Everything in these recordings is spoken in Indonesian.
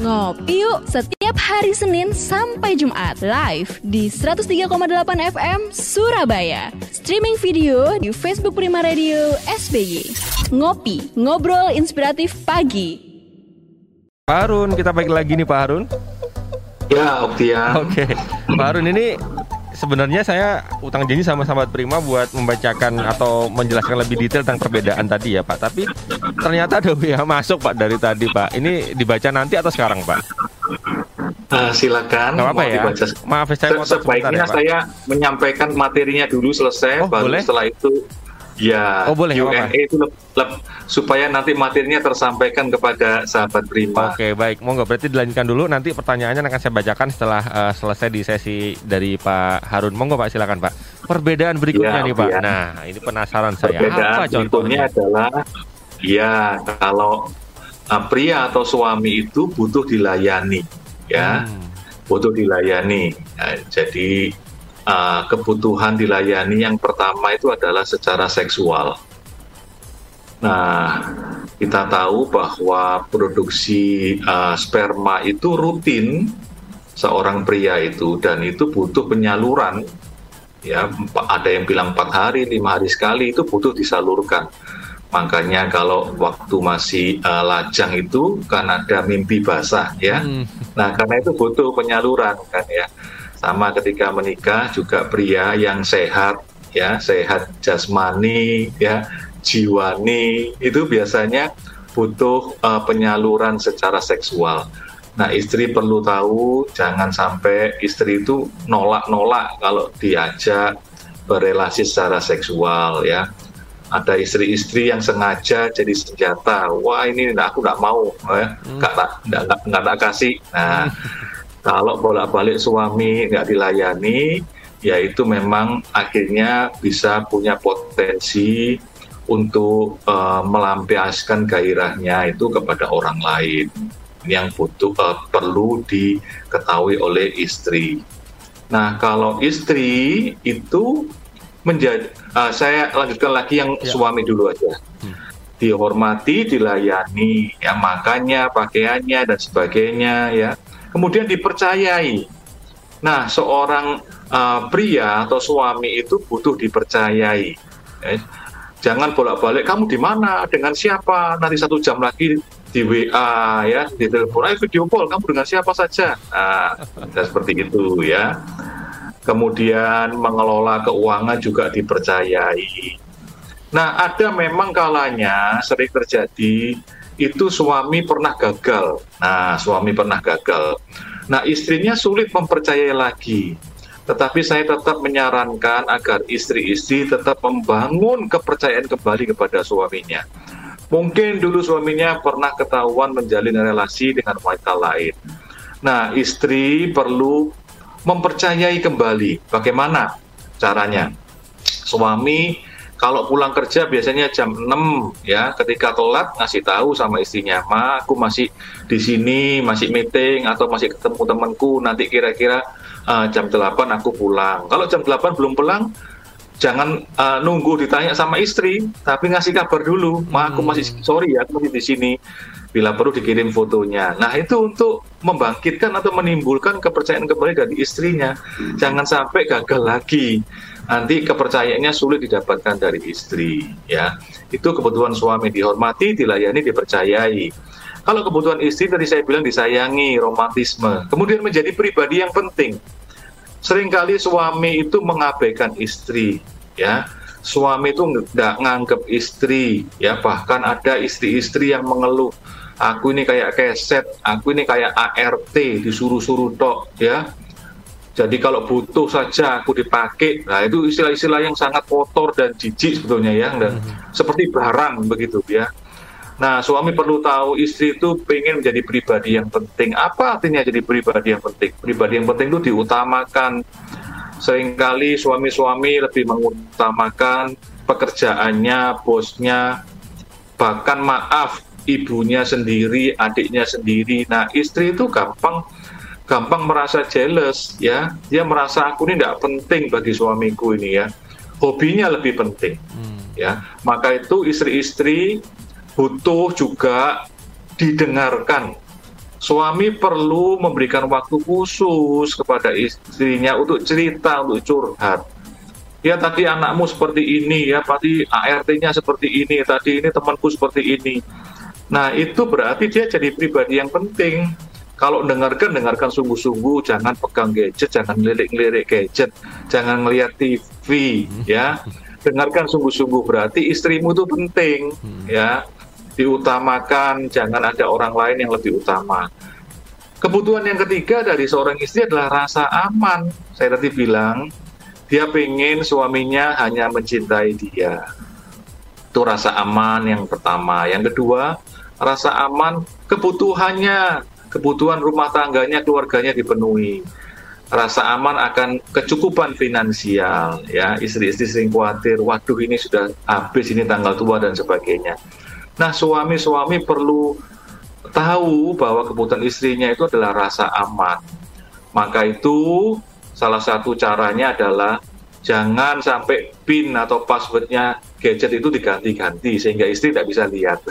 Ngopi yuk setiap hari Senin sampai Jumat live di 103,8 FM Surabaya. Streaming video di Facebook Prima Radio SBY. Ngopi, ngobrol inspiratif pagi. Pak Harun, kita balik lagi nih Pak Harun. Ya, Oktia. Oke, Pak Harun ini sebenarnya saya utang janji sama sahabat Prima buat membacakan atau menjelaskan lebih detail tentang perbedaan tadi ya Pak. Tapi ternyata ada yang masuk Pak dari tadi Pak. Ini dibaca nanti atau sekarang Pak? Uh, silakan. Nggak apa-apa ya. dibaca. Maaf saya mau Sebaiknya ya, Pak. saya menyampaikan materinya dulu selesai, Oh, baru boleh? setelah itu ya Oh, boleh, Q&A itu lep- lep- supaya nanti materinya tersampaikan kepada sahabat Prima. Oke baik, monggo berarti dilanjutkan dulu. Nanti pertanyaannya akan saya bacakan setelah eh, selesai di sesi dari Pak Harun. Monggo Pak, silakan Pak. Perbedaan berikutnya Ya, nih Pak. ya. Nah, ini penasaran saya. Perbedaan Apa contohnya? adalah ya kalau uh, pria atau suami itu butuh dilayani, ya. Hmm. butuh dilayani. Nah, jadi uh, kebutuhan dilayani yang pertama itu adalah secara seksual. Nah, kita tahu bahwa produksi uh, sperma itu rutin seorang pria itu dan itu butuh penyaluran. Ya, ada yang bilang empat hari, lima hari sekali itu butuh disalurkan. Makanya kalau waktu masih uh, lajang itu kan ada mimpi basah ya. Hmm. Nah, karena itu butuh penyaluran kan ya. Sama ketika menikah juga pria yang sehat ya, sehat jasmani ya, jiwani itu biasanya butuh uh, penyaluran secara seksual. Nah, istri perlu tahu jangan sampai istri itu nolak-nolak kalau diajak berelasi secara seksual ya ada istri-istri yang sengaja jadi senjata. Wah ini nggak- aku nggak mau, ya. nggak tak nggak nggak- nggak tak kasih. Nah kalau bolak-balik suami nggak dilayani, ya itu memang akhirnya bisa punya potensi untuk eh, melampiaskan gairahnya itu kepada orang lain yang butuh eh, perlu diketahui oleh istri. Nah kalau istri itu menjadi ah, saya lanjutkan lagi yang Ya. suami dulu aja dihormati dilayani ya makannya pakaiannya dan sebagainya ya kemudian dipercayai. Nah seorang ah, pria atau suami itu butuh dipercayai. Ya. jangan bolak-balik kamu di mana? Dengan siapa? Nanti satu jam lagi di WA ya di telepon ayo video call kamu dengan siapa saja? Nah, seperti itu ya. Kemudian mengelola keuangan juga dipercayai. Nah, ada memang kalanya sering terjadi itu suami pernah gagal. Nah, suami pernah gagal. Nah, istrinya sulit mempercayai lagi. Tetapi saya tetap menyarankan agar istri-istri tetap membangun kepercayaan kembali kepada suaminya. Mungkin dulu suaminya pernah ketahuan menjalin relasi dengan wanita lain. Nah, istri perlu mempercayai kembali bagaimana caranya. Suami kalau pulang kerja biasanya jam 6 ya, ketika telat ngasih tahu sama istrinya, "Ma, aku masih di sini, masih meeting atau masih ketemu temanku, nanti kira-kira uh, jam 8 aku pulang." Kalau jam 8 belum pulang, jangan uh, nunggu ditanya sama istri, tapi ngasih kabar dulu, "Ma, aku masih sorry ya, aku masih di sini." Bila perlu dikirim fotonya. Nah, itu untuk membangkitkan atau menimbulkan kepercayaan kembali dari istrinya. Jangan sampai gagal lagi. Nanti kepercayaannya sulit didapatkan dari istri, ya. Itu kebutuhan suami dihormati, dilayani, dipercayai. Kalau kebutuhan istri tadi saya bilang disayangi, romantisme. Kemudian menjadi pribadi yang penting. Seringkali suami itu mengabaikan istri, ya. Suami itu nggak nganggap istri, ya. Bahkan ada istri-istri yang mengeluh, aku ini kayak keset, aku ini kayak ART, disuruh-suruh tok, ya. Jadi kalau butuh saja aku dipakai, nah itu istilah-istilah yang sangat kotor dan jijik sebetulnya ya, dan seperti barang begitu ya. Nah, suami perlu tahu istri itu pengen menjadi pribadi yang penting. Apa artinya jadi pribadi yang penting? Pribadi yang penting itu diutamakan. Seringkali suami-suami lebih mengutamakan pekerjaannya, bosnya, bahkan maaf ibunya sendiri, adiknya sendiri. Nah, istri itu gampang gampang merasa jealous ya. Dia merasa aku ini tidak penting bagi suamiku ini ya. Hobinya lebih penting ya. Maka itu istri-istri butuh juga didengarkan suami perlu memberikan waktu khusus kepada istrinya untuk cerita, untuk curhat. Ya tadi anakmu seperti ini, ya tadi ART-nya seperti ini, tadi ini temanku seperti ini. Nah itu berarti dia jadi pribadi yang penting. Kalau dengarkan, dengarkan sungguh-sungguh, jangan pegang gadget, jangan lirik-lirik gadget, jangan ngeliat TV, ya. Dengarkan sungguh-sungguh berarti istrimu itu penting, ya diutamakan, jangan ada orang lain yang lebih utama. Kebutuhan yang ketiga dari seorang istri adalah rasa aman. Saya tadi bilang, dia pengen suaminya hanya mencintai dia. Itu rasa aman yang pertama. Yang kedua, rasa aman kebutuhannya, kebutuhan rumah tangganya, keluarganya dipenuhi. Rasa aman akan kecukupan finansial, ya istri-istri sering khawatir, waduh ini sudah habis ini tanggal tua dan sebagainya. Nah, suami-suami perlu tahu bahwa kebutuhan istrinya itu adalah rasa aman. Maka itu salah satu caranya adalah jangan sampai PIN atau passwordnya gadget itu diganti-ganti sehingga istri tidak bisa lihat.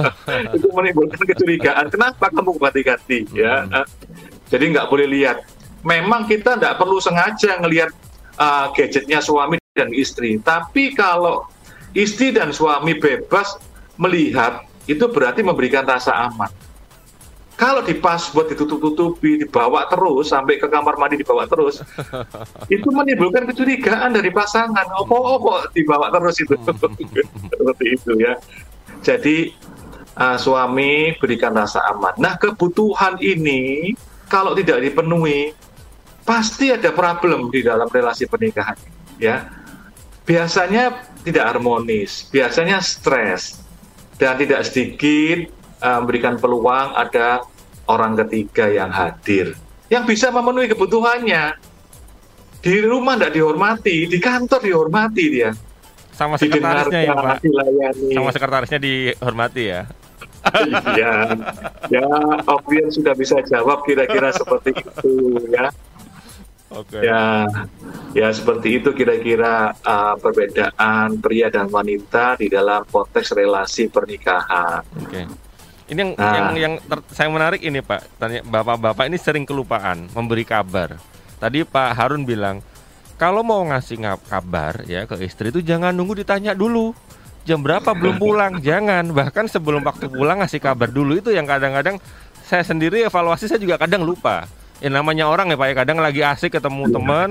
itu menimbulkan kecurigaan. Kenapa kamu ganti-ganti? Ya, hmm. jadi nggak boleh lihat. Memang kita tidak perlu sengaja ngelihat uh, gadgetnya suami dan istri. Tapi kalau istri dan suami bebas melihat itu berarti memberikan rasa aman. Kalau di password ditutup-tutupi, dibawa terus sampai ke kamar mandi dibawa terus, itu menimbulkan kecurigaan dari pasangan. Oh, oh, oh dibawa terus itu, seperti itu ya. Jadi uh, suami berikan rasa aman. Nah kebutuhan ini kalau tidak dipenuhi, pasti ada problem di dalam relasi pernikahan. Ya, biasanya tidak harmonis, biasanya stres, dan tidak sedikit uh, memberikan peluang ada orang ketiga yang hadir yang bisa memenuhi kebutuhannya di rumah tidak dihormati di kantor dihormati dia sama sekretarisnya ya pak dilayani. sama sekretarisnya dihormati ya iya ya Ovian sudah bisa jawab kira-kira seperti itu ya Okay. Ya, ya seperti itu kira-kira uh, perbedaan pria dan wanita di dalam konteks relasi pernikahan. Oke. Okay. Ini yang nah. yang yang ter, saya menarik ini Pak. Tanya bapak-bapak ini sering kelupaan memberi kabar. Tadi Pak Harun bilang kalau mau ngasih kabar ya ke istri itu jangan nunggu ditanya dulu jam berapa belum pulang jangan bahkan sebelum waktu pulang ngasih kabar dulu itu yang kadang-kadang saya sendiri evaluasi saya juga kadang lupa ya namanya orang ya pak ya kadang lagi asik ketemu teman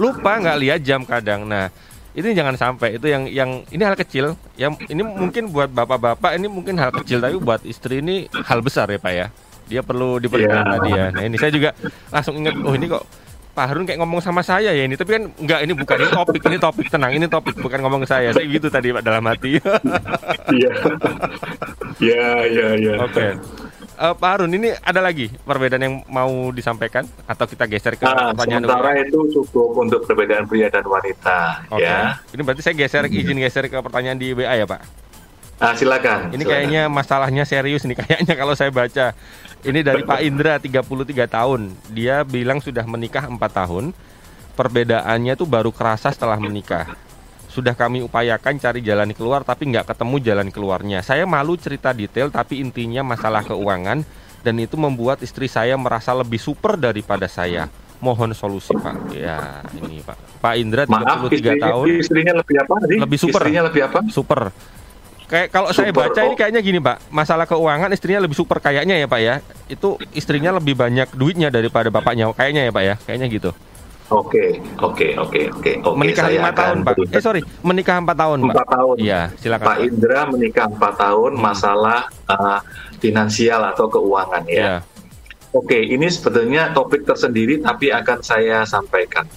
lupa nggak lihat jam kadang nah ini jangan sampai itu yang yang ini hal kecil. Yang ini mungkin buat bapak-bapak ini mungkin hal kecil tapi buat istri ini hal besar ya pak ya. Dia perlu diperhatikan yeah. tadi ya nah ini saya juga langsung ingat oh ini kok Pak Harun kayak ngomong sama saya ya ini. Tapi kan enggak ini bukan ini topik ini topik. Tenang ini topik bukan ngomong ke saya. Saya gitu tadi Pak dalam hati. Iya. Iya iya iya. Oke uh, Pak Harun, ini ada lagi perbedaan yang mau disampaikan atau kita geser ke nah, pertanyaan sementara itu cukup untuk perbedaan pria dan wanita okay. ya. Ini berarti saya geser hmm. izin geser ke pertanyaan di WA ya, Pak. Ah, silakan. Ini silakan. kayaknya masalahnya serius nih kayaknya kalau saya baca. Ini dari Pak Indra 33 tahun. Dia bilang sudah menikah 4 tahun. Perbedaannya tuh baru kerasa setelah menikah sudah kami upayakan cari jalan keluar tapi nggak ketemu jalan keluarnya. Saya malu cerita detail tapi intinya masalah keuangan dan itu membuat istri saya merasa lebih super daripada saya. Mohon solusi Pak. Ya ini Pak. Pak Indra 33 Maaf, istri, tahun. Istrinya lebih apa tadi? Lebih super. Istrinya lebih apa? Super. Kayak kalau saya baca oh. ini kayaknya gini Pak, masalah keuangan istrinya lebih super kayaknya ya Pak ya. Itu istrinya lebih banyak duitnya daripada bapaknya kayaknya ya Pak ya. Kayaknya gitu. Oke, oke, oke, oke. Menikah lima tahun, Pak. Eh sorry, menikah empat tahun, Pak. Empat tahun. Iya, silakan. Pak Indra menikah empat tahun, hmm. masalah uh, finansial atau keuangan ya. Yeah. Oke, ini sebetulnya topik tersendiri, tapi akan saya sampaikan.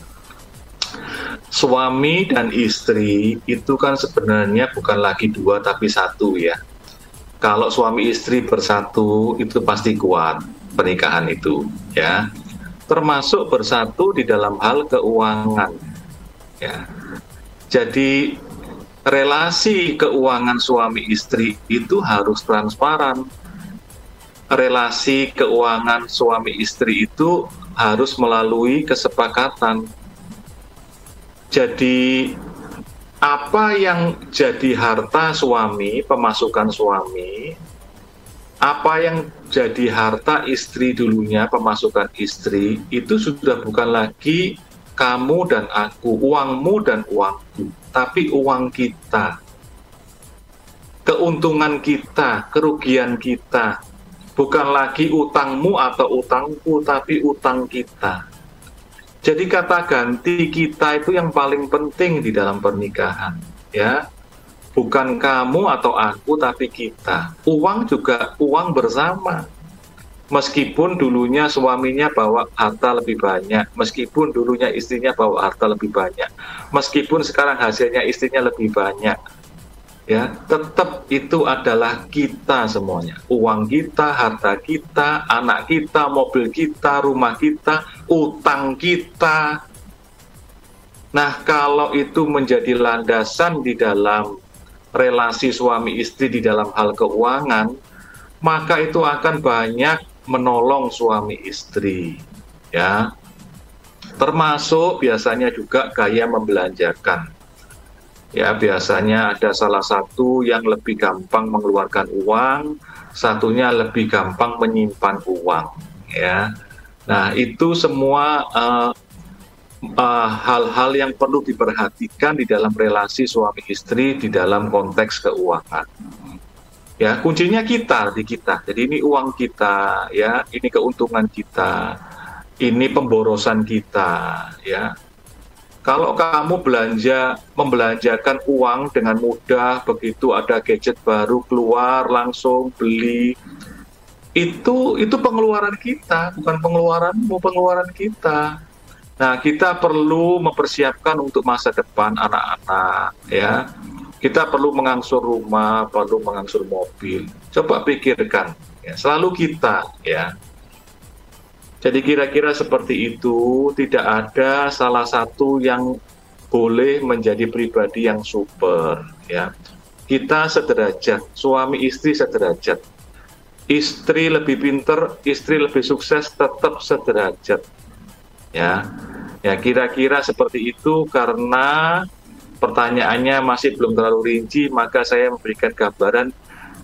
Suami dan istri itu kan sebenarnya bukan lagi dua tapi satu ya. Kalau suami istri bersatu itu pasti kuat pernikahan itu ya termasuk bersatu di dalam hal keuangan. Ya. Jadi relasi keuangan suami istri itu harus transparan. Relasi keuangan suami istri itu harus melalui kesepakatan. Jadi apa yang jadi harta suami, pemasukan suami, apa yang jadi harta istri dulunya, pemasukan istri, itu sudah bukan lagi kamu dan aku, uangmu dan uangku, tapi uang kita. Keuntungan kita, kerugian kita, bukan lagi utangmu atau utangku, tapi utang kita. Jadi kata ganti kita itu yang paling penting di dalam pernikahan, ya. Bukan kamu atau aku tapi kita. Uang juga uang bersama. Meskipun dulunya suaminya bawa harta lebih banyak, meskipun dulunya istrinya bawa harta lebih banyak, meskipun sekarang hasilnya istrinya lebih banyak, ya tetap itu adalah kita semuanya uang kita harta kita anak kita mobil kita rumah kita utang kita nah kalau itu menjadi landasan di dalam relasi suami istri di dalam hal keuangan maka itu akan banyak menolong suami istri ya termasuk biasanya juga gaya membelanjakan ya biasanya ada salah satu yang lebih gampang mengeluarkan uang, satunya lebih gampang menyimpan uang, ya. Nah itu semua uh, uh, hal-hal yang perlu diperhatikan di dalam relasi suami istri di dalam konteks keuangan. Ya kuncinya kita di kita. Jadi ini uang kita, ya ini keuntungan kita, ini pemborosan kita, ya kalau kamu belanja membelanjakan uang dengan mudah begitu ada gadget baru keluar langsung beli itu itu pengeluaran kita bukan pengeluaranmu pengeluaran kita nah kita perlu mempersiapkan untuk masa depan anak-anak ya kita perlu mengangsur rumah perlu mengangsur mobil coba pikirkan ya, selalu kita ya jadi kira-kira seperti itu, tidak ada salah satu yang boleh menjadi pribadi yang super, ya. Kita sederajat, suami istri sederajat. Istri lebih pinter, istri lebih sukses, tetap sederajat. Ya. Ya, kira-kira seperti itu karena pertanyaannya masih belum terlalu rinci, maka saya memberikan gambaran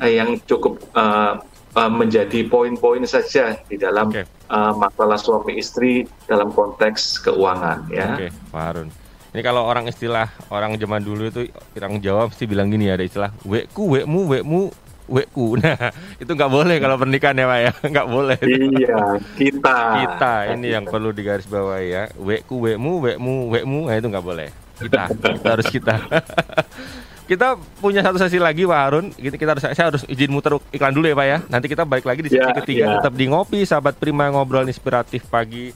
eh, yang cukup uh, uh, menjadi poin-poin saja di dalam okay. uh, masalah suami istri dalam konteks keuangan ya. Oke, okay, Pak Harun. Ini kalau orang istilah orang zaman dulu itu orang Jawa mesti bilang gini ya, ada istilah wekku, wekmu, wekmu, wekku. Nah, itu nggak boleh kalau pernikahan ya Pak ya, nggak boleh. Iya, kita. Kita ini yang perlu digarisbawahi ya. Wekku, wekmu, wekmu, wekmu, nah itu nggak boleh. Kita, kita harus kita. kita punya satu sesi lagi Pak Harun. Kita, kita harus saya harus izin muter iklan dulu ya Pak ya. Nanti kita balik lagi di sesi yeah, ketiga yeah. tetap di ngopi sahabat Prima ngobrol inspiratif pagi